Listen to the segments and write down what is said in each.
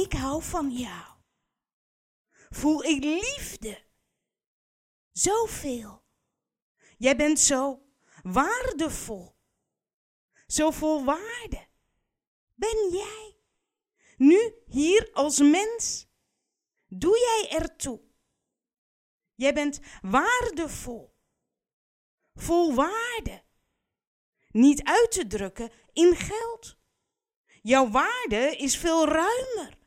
ik hou van jou. Voel ik liefde. Zoveel. Jij bent zo waardevol. Zo vol waarde. Ben jij. Nu hier als mens. Doe jij ertoe. Jij bent waardevol. Vol waarde. Niet uit te drukken in geld. Jouw waarde is veel ruimer.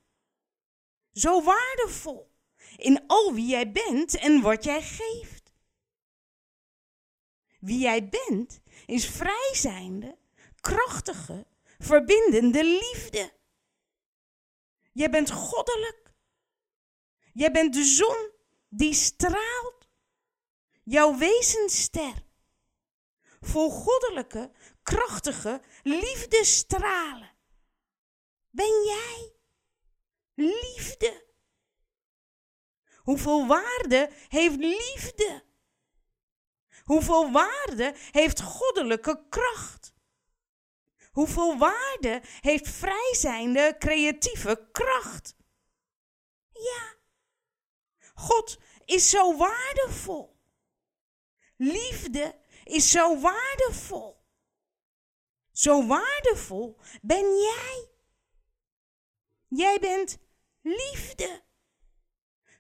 Zo waardevol in al wie jij bent en wat jij geeft. Wie jij bent is vrijzijnde, krachtige, verbindende liefde. Jij bent goddelijk. Jij bent de zon die straalt. Jouw wezenster. Vol goddelijke, krachtige liefdestralen. Ben jij liefde? Hoeveel waarde heeft liefde? Hoeveel waarde heeft goddelijke kracht? Hoeveel waarde heeft vrijzijnde creatieve kracht? Ja, God is zo waardevol. Liefde is zo waardevol. Zo waardevol ben jij. Jij bent liefde.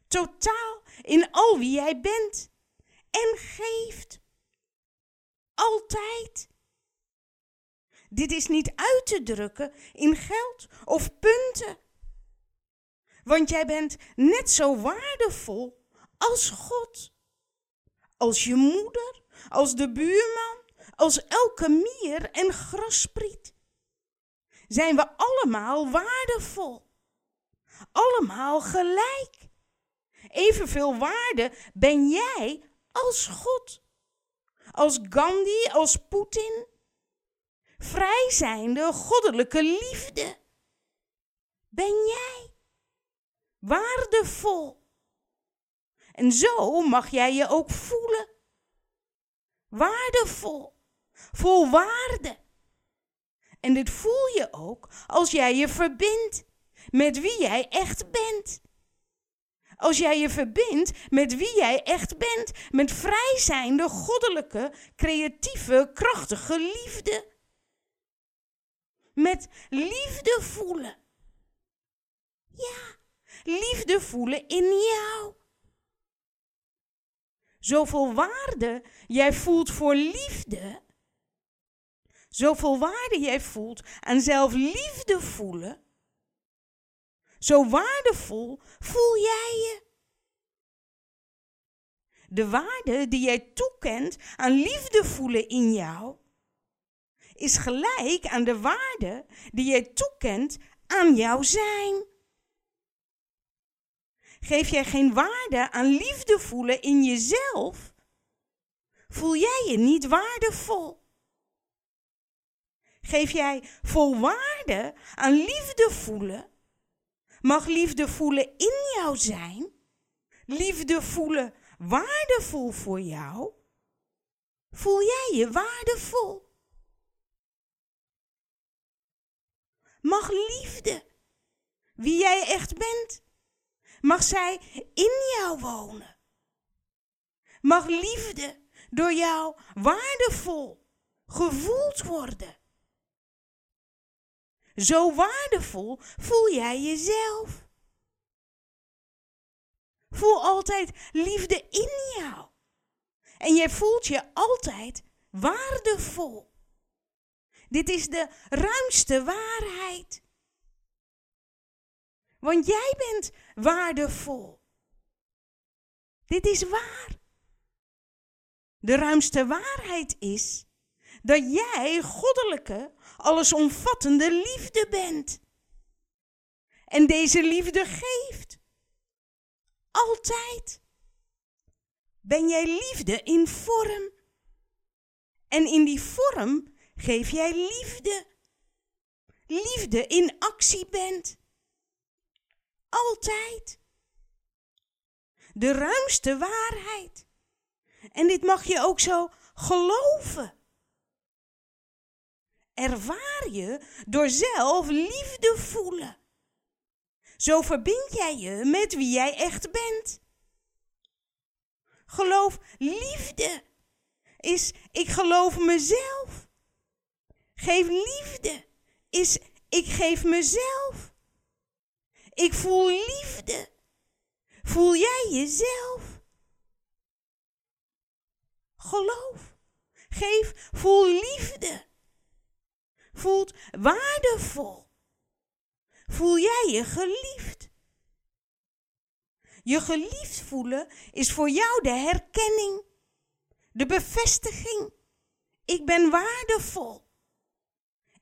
Totaal in al wie jij bent en geeft. Altijd. Dit is niet uit te drukken in geld of punten. Want jij bent net zo waardevol als God. Als je moeder, als de buurman, als elke mier en graspriet. Zijn we allemaal waardevol. Allemaal gelijk. Evenveel waarde ben jij als God. Als Gandhi, als Poetin. Vrijzijnde goddelijke liefde. Ben jij waardevol. En zo mag jij je ook voelen. Waardevol, vol waarde. En dit voel je ook als jij je verbindt met wie jij echt bent. Als jij je verbindt met wie jij echt bent, met vrijzijnde, goddelijke, creatieve, krachtige liefde. Met liefde voelen. Ja, liefde voelen in jou. Zoveel waarde jij voelt voor liefde. Zoveel waarde jij voelt aan zelfliefde voelen zo waardevol voel jij je. De waarde die jij toekent aan liefde voelen in jou, is gelijk aan de waarde die jij toekent aan jouw zijn. Geef jij geen waarde aan liefde voelen in jezelf, voel jij je niet waardevol. Geef jij vol waarde aan liefde voelen, mag liefde voelen in jou zijn, liefde voelen waardevol voor jou, voel jij je waardevol. Mag liefde, wie jij echt bent, mag zij in jou wonen. Mag liefde door jou waardevol gevoeld worden. Zo waardevol voel jij jezelf. Voel altijd liefde in jou. En jij voelt je altijd waardevol. Dit is de ruimste waarheid. Want jij bent waardevol. Dit is waar. De ruimste waarheid is dat jij goddelijke, allesomvattende liefde bent. En deze liefde geeft. Altijd. Ben jij liefde in vorm. En in die vorm geef jij liefde. Liefde in actie bent. Altijd. De ruimste waarheid. En dit mag je ook zo geloven ervaar je door zelf liefde voelen. Zo verbind jij je met wie jij echt bent. Geloof liefde is ik geloof mezelf. Geef liefde is ik geef mezelf. Ik voel liefde. Voel jij jezelf? Geloof. Geef, voel liefde. Voelt waardevol. Voel jij je geliefd? Je geliefd voelen is voor jou de herkenning, de bevestiging. Ik ben waardevol.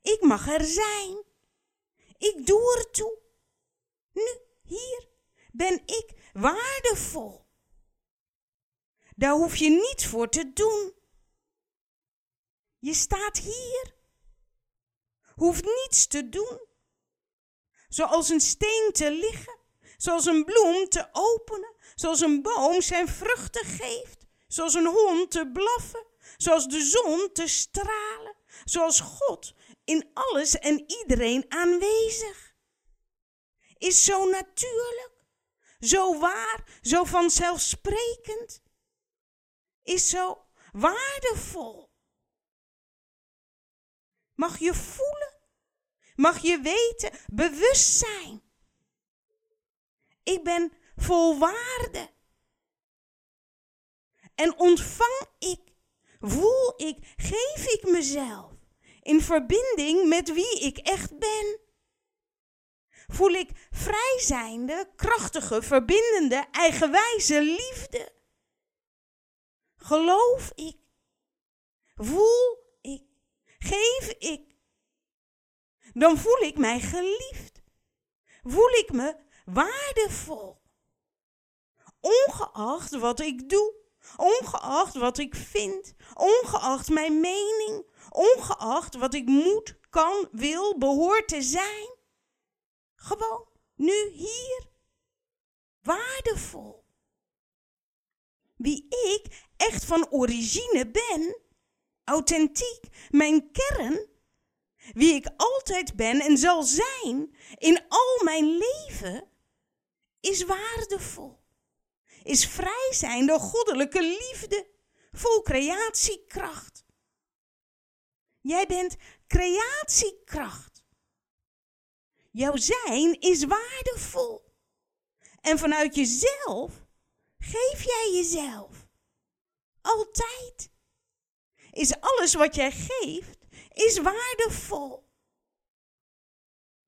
Ik mag er zijn. Ik doe ertoe. Nu, hier, ben ik waardevol. Daar hoef je niets voor te doen. Je staat hier. Hoeft niets te doen. Zoals een steen te liggen, zoals een bloem te openen, zoals een boom zijn vruchten geeft, zoals een hond te blaffen, zoals de zon te stralen, zoals God in alles en iedereen aanwezig. Is zo natuurlijk, zo waar, zo vanzelfsprekend. Is zo waardevol. Mag je voelen, mag je weten, bewust zijn. Ik ben vol waarde. En ontvang ik, voel ik, geef ik mezelf in verbinding met wie ik echt ben. Voel ik vrijzijnde, krachtige, verbindende, eigenwijze liefde. Geloof ik, voel ik, geef ik. Dan voel ik mij geliefd. Voel ik me waardevol. Ongeacht wat ik doe, ongeacht wat ik vind, ongeacht mijn mening, ongeacht wat ik moet, kan, wil, behoort te zijn. Gewoon, nu, hier. Waardevol. Wie ik echt van origine ben, authentiek, mijn kern, wie ik altijd ben en zal zijn in al mijn leven, is waardevol. Is vrij zijn door goddelijke liefde, vol creatiekracht. Jij bent creatiekracht. Jouw zijn is waardevol. En vanuit jezelf geef jij jezelf. Altijd. Is alles wat jij geeft, is waardevol.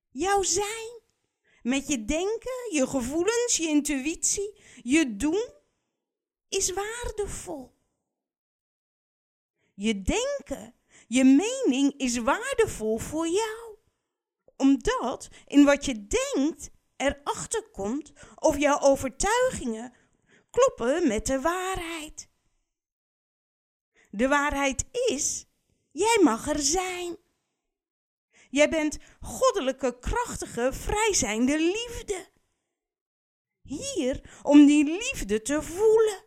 Jouw zijn, met je denken, je gevoelens, je intuïtie, je doen, is waardevol. Je denken je mening is waardevol voor jou, omdat in wat je denkt erachter komt of jouw overtuigingen kloppen met de waarheid. De waarheid is, jij mag er zijn. Jij bent goddelijke, krachtige, vrijzijnde liefde. Hier om die liefde te voelen,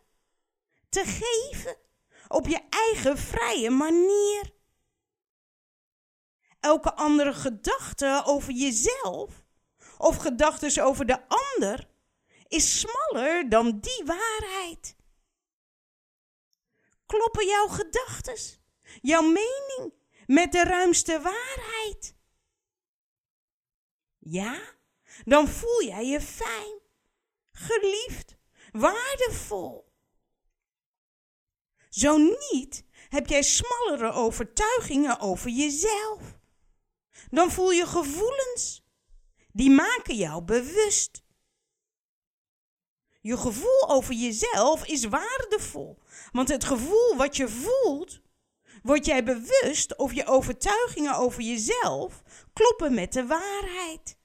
te geven, op je eigen vrije manier elke andere gedachte over jezelf of gedachten over de ander is smaller dan die waarheid. Kloppen jouw gedachten, jouw mening met de ruimste waarheid? Ja, dan voel jij je fijn, geliefd, waardevol. Zo niet heb jij smallere overtuigingen over jezelf dan voel je gevoelens. Die maken jou bewust. Je gevoel over jezelf is waardevol, want het gevoel wat je voelt, word jij bewust of je overtuigingen over jezelf kloppen met de waarheid.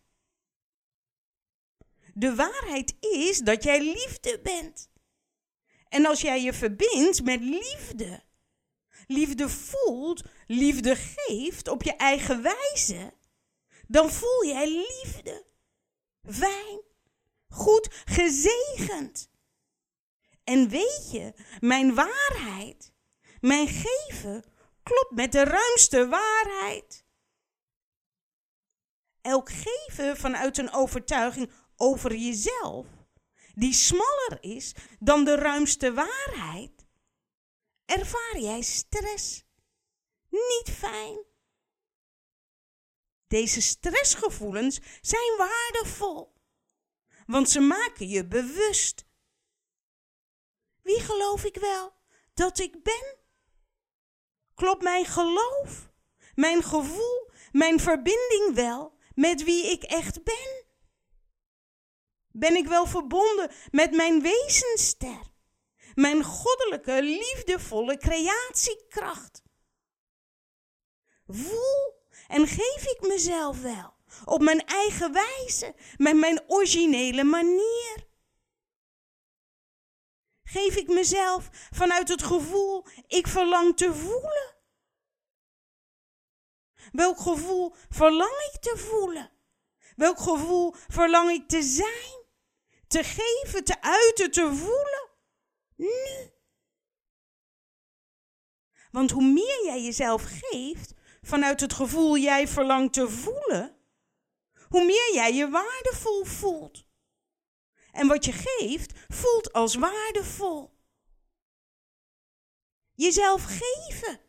De waarheid is dat jij liefde bent. En als jij je verbindt met liefde, liefde voelt, liefde geeft op je eigen wijze, dan voel jij liefde. Fijn, goed, gezegend. En weet je, mijn waarheid, mijn geven, klopt met de ruimste waarheid. Elk geven vanuit een overtuiging over jezelf, die smaller is dan de ruimste waarheid, ervaar jij stress. Niet fijn. Deze stressgevoelens zijn waardevol, want ze maken je bewust. Wie geloof ik wel dat ik ben? Klopt mijn geloof, mijn gevoel, mijn verbinding wel met wie ik echt ben? Ben ik wel verbonden met mijn wezenster, mijn goddelijke, liefdevolle creatiekracht? Voel en geef ik mezelf wel op mijn eigen wijze, met mijn originele manier? Geef ik mezelf vanuit het gevoel ik verlang te voelen? Welk gevoel verlang ik te voelen? Welk gevoel verlang ik te zijn? Te geven, te uiten, te voelen? Nu. Want hoe meer jij jezelf geeft vanuit het gevoel jij verlangt te voelen, hoe meer jij je waardevol voelt. En wat je geeft, voelt als waardevol. Jezelf geven.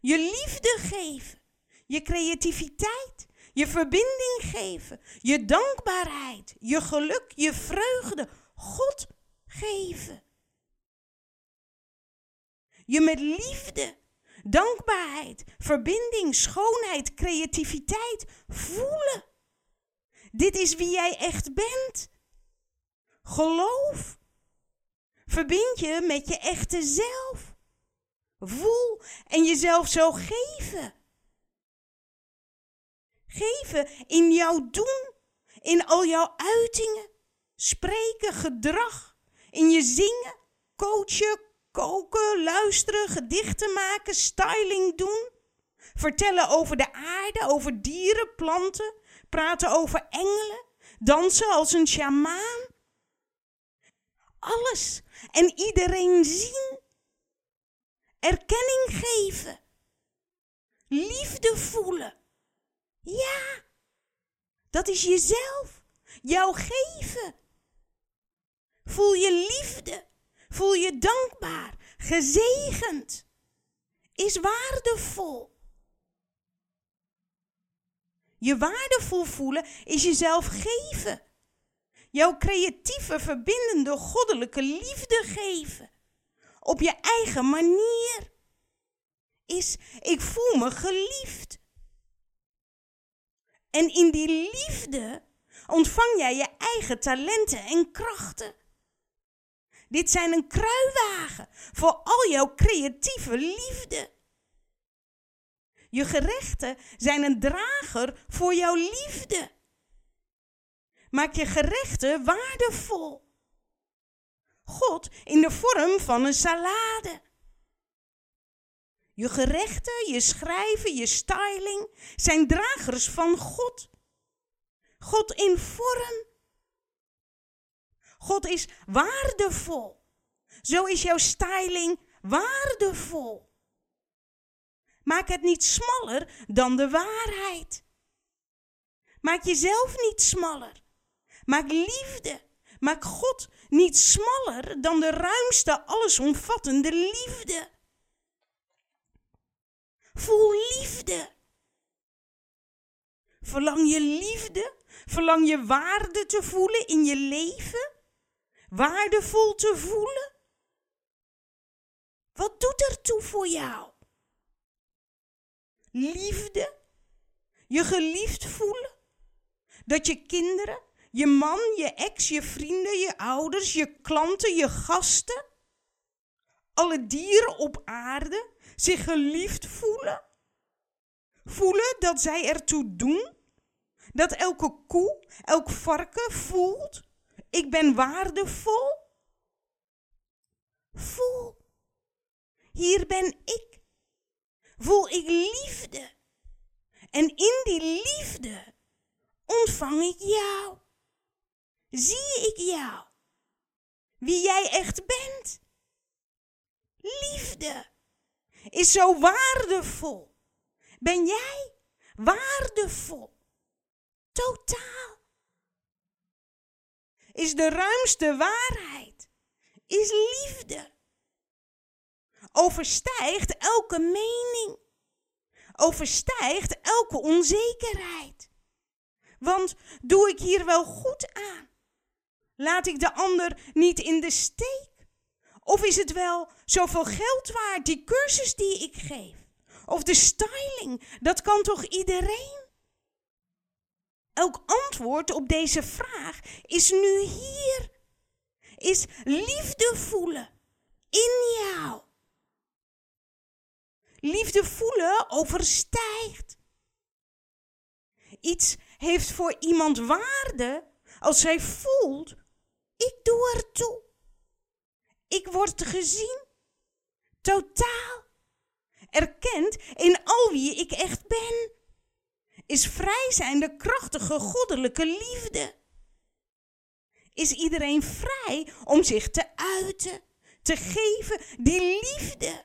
Je liefde geven. Je creativiteit. Je verbinding geven. Je dankbaarheid. Je geluk. Je vreugde. God geven. Je met liefde, dankbaarheid, verbinding, schoonheid, creativiteit voelen. Dit is wie jij echt bent. Geloof. Verbind je met je echte zelf. Voel en jezelf zo geven. Geven in jouw doen, in al jouw uitingen, spreken, gedrag, in je zingen, coachen, koken, luisteren, gedichten maken, styling doen. Vertellen over de aarde, over dieren, planten, praten over engelen, dansen als een sjamaan alles en iedereen zien. Erkenning geven. Liefde voelen. Ja, dat is jezelf. Jou geven. Voel je liefde. Voel je dankbaar. Gezegend. Is waardevol. Je waardevol voelen is jezelf geven jouw creatieve, verbindende, goddelijke liefde geven. Op je eigen manier. Is, ik voel me geliefd. En in die liefde ontvang jij je eigen talenten en krachten. Dit zijn een kruiwagen voor al jouw creatieve liefde. Je gerechten zijn een drager voor jouw liefde. Maak je gerechten waardevol. God in de vorm van een salade. Je gerechten, je schrijven, je styling zijn dragers van God. God in vorm. God is waardevol. Zo is jouw styling waardevol. Maak het niet smaller dan de waarheid. Maak jezelf niet smaller. Maak liefde. Maak God niet smaller dan de ruimste, allesomvattende liefde. Voel liefde. Verlang je liefde? Verlang je waarde te voelen in je leven? Waardevol te voelen? Wat doet er toe voor jou? Liefde? Je geliefd voelen? Dat je kinderen je man, je ex, je vrienden, je ouders, je klanten, je gasten. Alle dieren op aarde zich geliefd voelen. Voelen dat zij ertoe doen. Dat elke koe, elk varken voelt. Ik ben waardevol. Voel. Hier ben ik. Voel ik liefde. En in die liefde ontvang ik jou zie ik jou. Wie jij echt bent. Liefde is zo waardevol. Ben jij waardevol? Totaal. is de ruimste waarheid, is liefde. Overstijgt elke mening, overstijgt elke onzekerheid. Want doe ik hier wel goed aan? Laat ik de ander niet in de steek? Of is het wel zoveel geld waard, die cursus die ik geef? Of de styling, dat kan toch iedereen? Elk antwoord op deze vraag is nu hier. Is liefde voelen in jou. Liefde voelen overstijgt. Iets heeft voor iemand waarde als zij voelt: ik doe er toe. Ik word gezien. Totaal. Erkend in al wie ik echt ben. Is vrij zijn de krachtige goddelijke liefde. Is iedereen vrij om zich te uiten, te geven die liefde.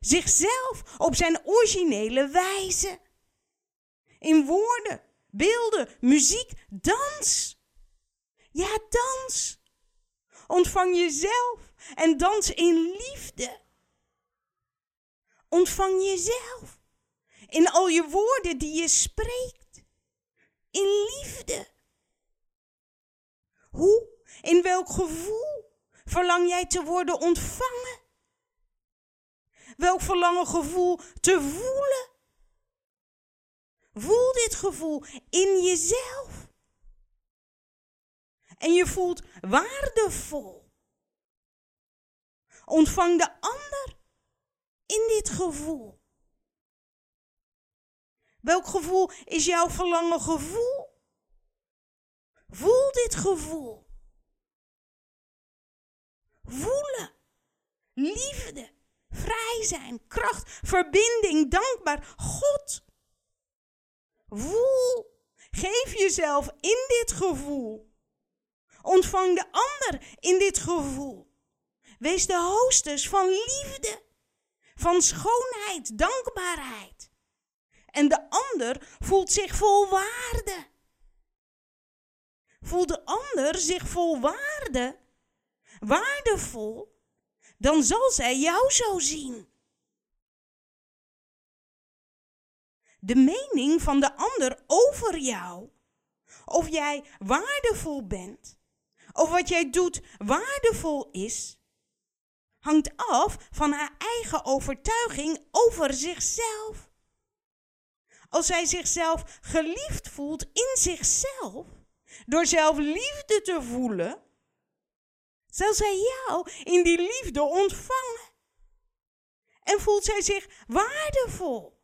Zichzelf op zijn originele wijze. In woorden, beelden, muziek, dans. Ja, dans. Ontvang jezelf en dans in liefde. Ontvang jezelf in al je woorden die je spreekt. In liefde. Hoe, in welk gevoel verlang jij te worden ontvangen? Welk verlangen gevoel te voelen? Voel dit gevoel in jezelf. En je voelt waardevol. Ontvang de ander in dit gevoel. Welk gevoel is jouw verlangen gevoel? Voel dit gevoel. Voelen. Liefde. Vrij zijn. Kracht. Verbinding. Dankbaar. God. Voel. Geef jezelf in dit gevoel. Ontvang de ander in dit gevoel. Wees de hostess van liefde, van schoonheid, dankbaarheid. En de ander voelt zich vol waarde. Voelt de ander zich vol waarde, waardevol, dan zal zij jou zo zien. De mening van de ander over jou, of jij waardevol bent, of wat jij doet waardevol is, hangt af van haar eigen overtuiging over zichzelf. Als zij zichzelf geliefd voelt in zichzelf, door zelf liefde te voelen, zal zij jou in die liefde ontvangen. En voelt zij zich waardevol.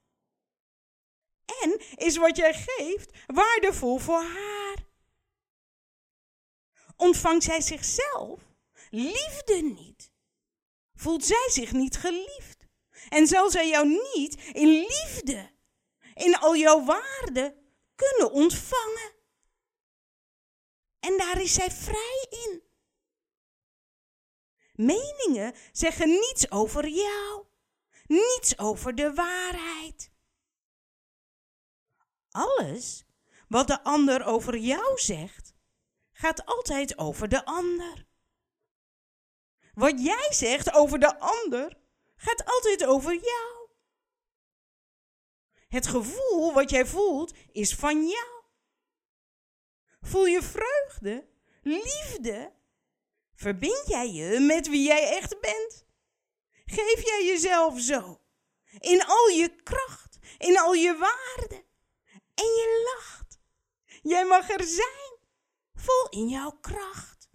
En is wat jij geeft waardevol voor haar. Ontvangt zij zichzelf liefde niet, voelt zij zich niet geliefd. En zal zij jou niet in liefde, in al jouw waarde kunnen ontvangen. En daar is zij vrij in. Meningen zeggen niets over jou, niets over de waarheid. Alles wat de ander over jou zegt, gaat altijd over de ander. Wat jij zegt over de ander gaat altijd over jou. Het gevoel wat jij voelt is van jou. Voel je vreugde, liefde? Verbind jij je met wie jij echt bent? Geef jij jezelf zo, in al je kracht, in al je waarde. En je lacht. Jij mag er zijn, vol in jouw kracht.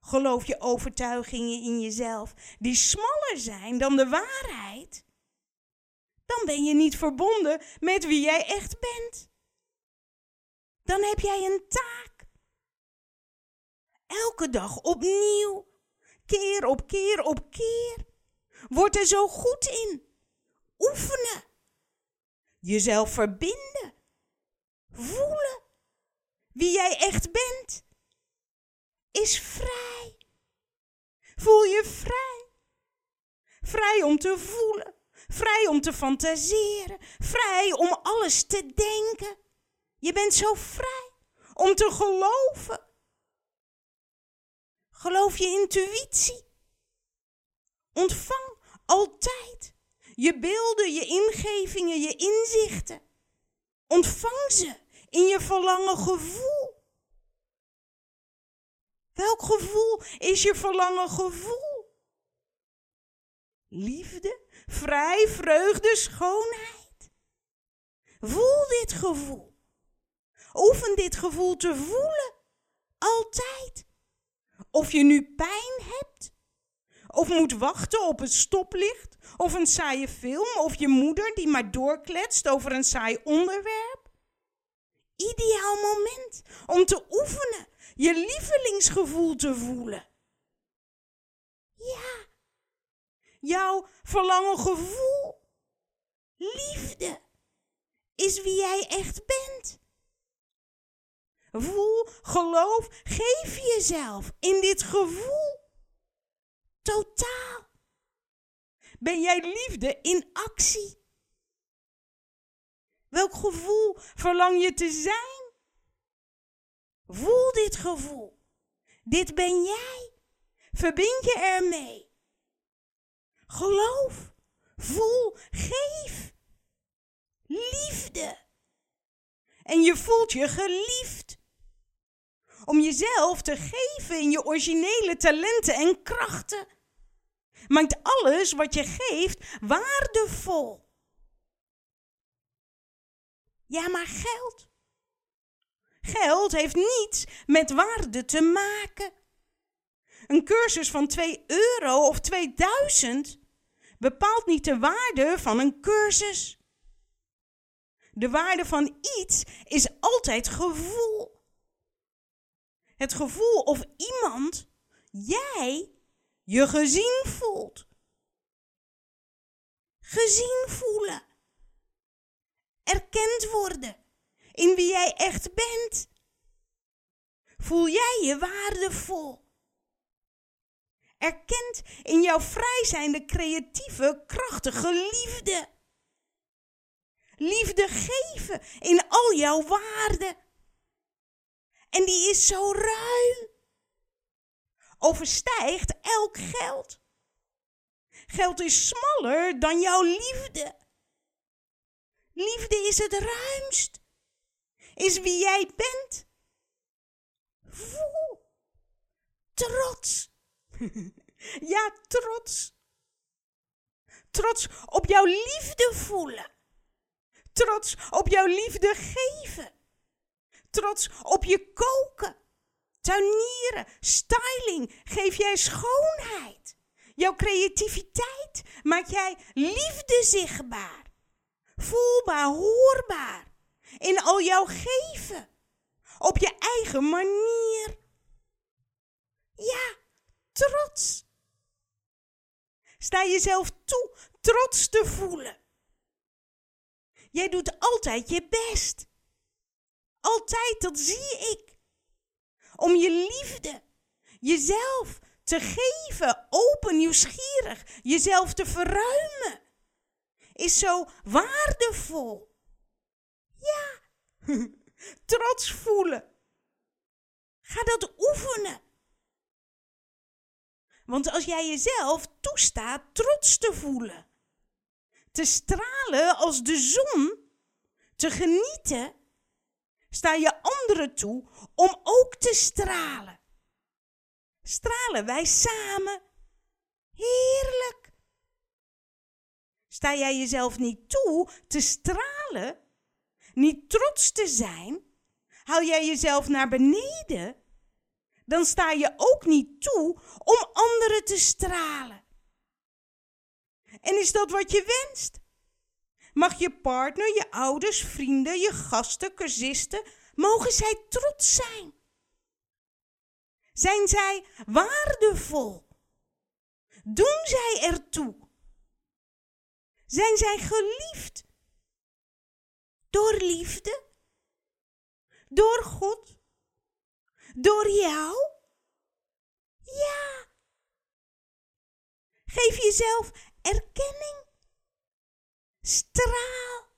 Geloof je overtuigingen in jezelf die smaller zijn dan de waarheid? Dan ben je niet verbonden met wie jij echt bent. Dan heb jij een taak. Elke dag opnieuw, keer op keer op keer. Word er zo goed in. Oefenen. Jezelf verbinden. Voelen wie jij echt bent is vrij. Voel je vrij. Vrij om te voelen, vrij om te fantaseren, vrij om alles te denken. Je bent zo vrij om te geloven? Geloof je intuïtie? Ontvang altijd je beelden, je ingevingen, je inzichten. Ontvang ze in je verlangen gevoel. Welk gevoel is je verlangen gevoel? Liefde, vrij, vreugde, schoonheid. Voel dit gevoel. Oefen dit gevoel te voelen. Altijd. Of je nu pijn hebt, of moet wachten op het stoplicht, of een saaie film, of je moeder die maar doorkletst over een saai onderwerp. Ideaal moment om te oefenen, je lievelingsgevoel te voelen. Ja, jouw verlangen gevoel, liefde, is wie jij echt bent. Voel, geloof, geef jezelf in dit gevoel. Totaal. Ben jij liefde in actie? Welk gevoel verlang je te zijn? Voel dit gevoel. Dit ben jij. Verbind je ermee. Geloof, voel, geef. Liefde. En je voelt je geliefd om jezelf te geven in je originele talenten en krachten. Maakt alles wat je geeft waardevol. Ja, maar geld. Geld heeft niets met waarde te maken. Een cursus van 2 euro of 2000 bepaalt niet de waarde van een cursus. De waarde van iets is altijd gevoel. Het gevoel of iemand, jij, je gezien voelt. Gezien voelen. Erkend worden in wie jij echt bent. Voel jij je waardevol. Erkend in jouw vrijzijnde, creatieve, krachtige liefde. Liefde geven in al jouw waarden. En die is zo ruim. Overstijgt elk geld. Geld is smaller dan jouw liefde. Liefde is het ruimst. Is wie jij bent. Voel. Trots. ja, trots. Trots op jouw liefde voelen. Trots op jouw liefde geven trots op je koken, tuinieren, styling. Geef jij schoonheid. Jouw creativiteit maak jij liefde zichtbaar. Voelbaar, hoorbaar. In al jouw geven. Op je eigen manier. Ja, trots. Sta jezelf toe trots te voelen. Jij doet altijd je best. Altijd, dat zie ik. Om je liefde, jezelf te geven, open, nieuwsgierig, jezelf te verruimen, is zo waardevol. Ja, trots voelen. Ga dat oefenen. Want als jij jezelf toestaat trots te voelen, te stralen als de zon, te genieten, sta je anderen toe om ook te stralen. Stralen wij samen. Heerlijk. Sta jij jezelf niet toe te stralen, niet trots te zijn, haal jij jezelf naar beneden, dan sta je ook niet toe om anderen te stralen. En is dat wat je wenst? Mag je partner, je ouders, vrienden, je gasten, cursisten, mogen zij trots zijn? Zijn zij waardevol? Doen zij ertoe? Zijn zij geliefd? Door liefde? Door God? Door jou? Ja. Geef jezelf erkenning straal.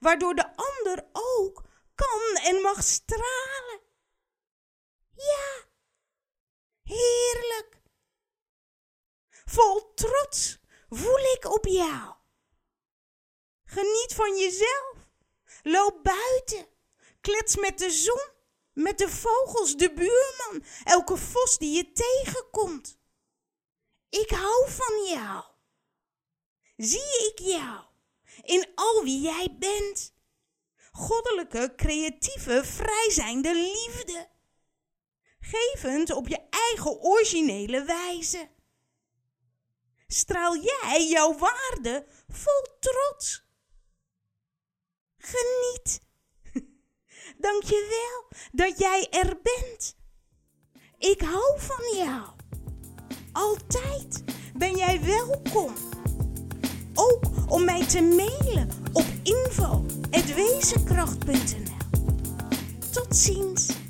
Waardoor de ander ook kan en mag stralen. Ja, heerlijk. Vol trots voel ik op jou. Geniet van jezelf. Loop buiten. Klets met de zon, met de vogels, de buurman, elke vos die je tegenkomt. Ik hou van jou. Zie ik jou in al wie jij bent. Goddelijke, creatieve, vrijzijnde liefde. Gevend op je eigen originele wijze. Straal jij jouw waarde vol trots. Geniet. Dank je wel dat jij er bent. Ik hou van jou. Altijd ben jij welkom. Ook om mij te mailen op info.wezenkracht.nl. Tot ziens.